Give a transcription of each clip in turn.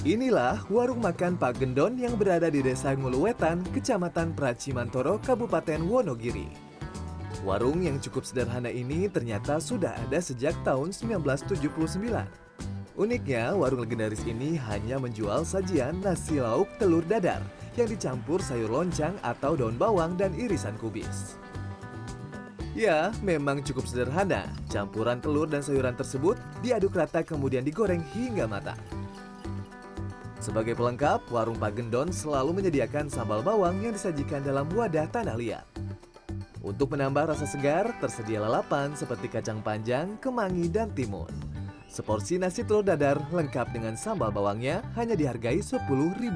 Inilah warung makan Pak Gendon yang berada di Desa Nguluwetan, Kecamatan Pracimantoro, Kabupaten Wonogiri. Warung yang cukup sederhana ini ternyata sudah ada sejak tahun 1979. Uniknya, warung legendaris ini hanya menjual sajian nasi lauk telur dadar yang dicampur sayur loncang atau daun bawang dan irisan kubis. Ya, memang cukup sederhana. Campuran telur dan sayuran tersebut diaduk rata kemudian digoreng hingga matang. Sebagai pelengkap, warung Pak Gendon selalu menyediakan sambal bawang yang disajikan dalam wadah tanah liat. Untuk menambah rasa segar, tersedia lalapan seperti kacang panjang, kemangi, dan timun. Seporsi nasi telur dadar lengkap dengan sambal bawangnya hanya dihargai Rp10.000.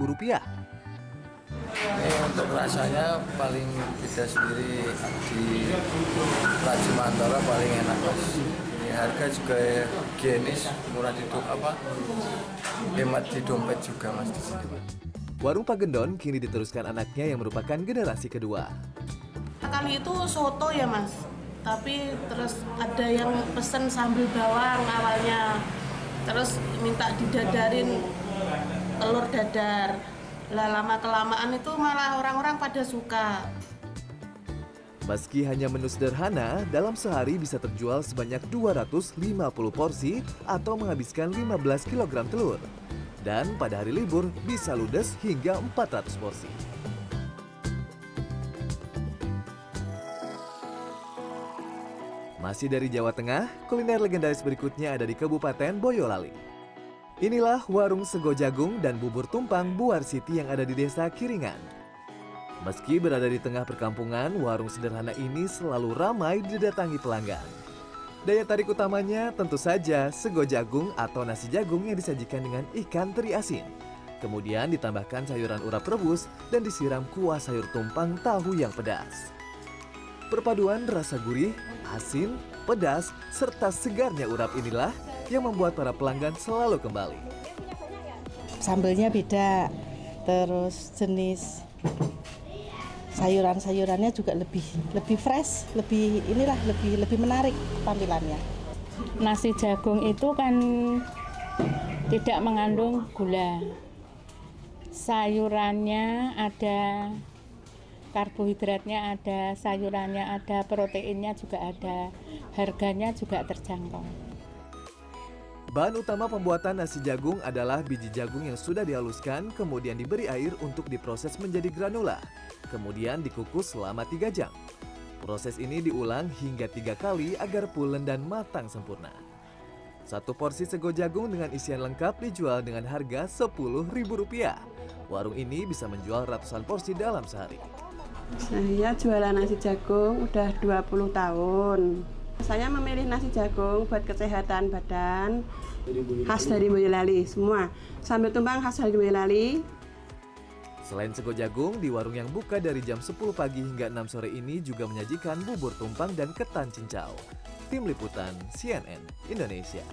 Ini untuk rasanya paling beda sendiri di Rajimantara paling enak mas. Harga juga higienis, murah di apa hemat di dompet juga mas di sini. Warung Pak Gendon kini diteruskan anaknya yang merupakan generasi kedua. Kali itu soto ya mas, tapi terus ada yang pesen sambil bawang awalnya, terus minta didadarin telur dadar. Lah lama kelamaan itu malah orang-orang pada suka. Meski hanya menu sederhana, dalam sehari bisa terjual sebanyak 250 porsi atau menghabiskan 15 kg telur. Dan pada hari libur bisa ludes hingga 400 porsi. Masih dari Jawa Tengah, kuliner legendaris berikutnya ada di Kabupaten Boyolali. Inilah warung sego jagung dan bubur tumpang Buar City yang ada di desa Kiringan. Meski berada di tengah perkampungan, warung sederhana ini selalu ramai didatangi pelanggan. Daya tarik utamanya tentu saja sego jagung atau nasi jagung yang disajikan dengan ikan teri asin. Kemudian ditambahkan sayuran urap rebus dan disiram kuah sayur tumpang tahu yang pedas. Perpaduan rasa gurih, asin, pedas, serta segarnya urap inilah yang membuat para pelanggan selalu kembali. Sambelnya beda, terus jenis sayuran-sayurannya juga lebih lebih fresh, lebih inilah lebih lebih menarik tampilannya. nasi jagung itu kan tidak mengandung gula. Sayurannya ada, karbohidratnya ada, sayurannya ada, proteinnya juga ada, harganya juga terjangkau. Bahan utama pembuatan nasi jagung adalah biji jagung yang sudah dihaluskan, kemudian diberi air untuk diproses menjadi granula. Kemudian dikukus selama 3 jam. Proses ini diulang hingga tiga kali agar pulen dan matang sempurna. Satu porsi sego jagung dengan isian lengkap dijual dengan harga Rp10.000. Warung ini bisa menjual ratusan porsi dalam sehari. Saya jualan nasi jagung udah 20 tahun. Saya memilih nasi jagung buat kesehatan badan khas dari Boyolali semua. Sambil tumpang khas dari Boyolali. Selain sego jagung, di warung yang buka dari jam 10 pagi hingga 6 sore ini juga menyajikan bubur tumpang dan ketan cincau. Tim Liputan CNN Indonesia.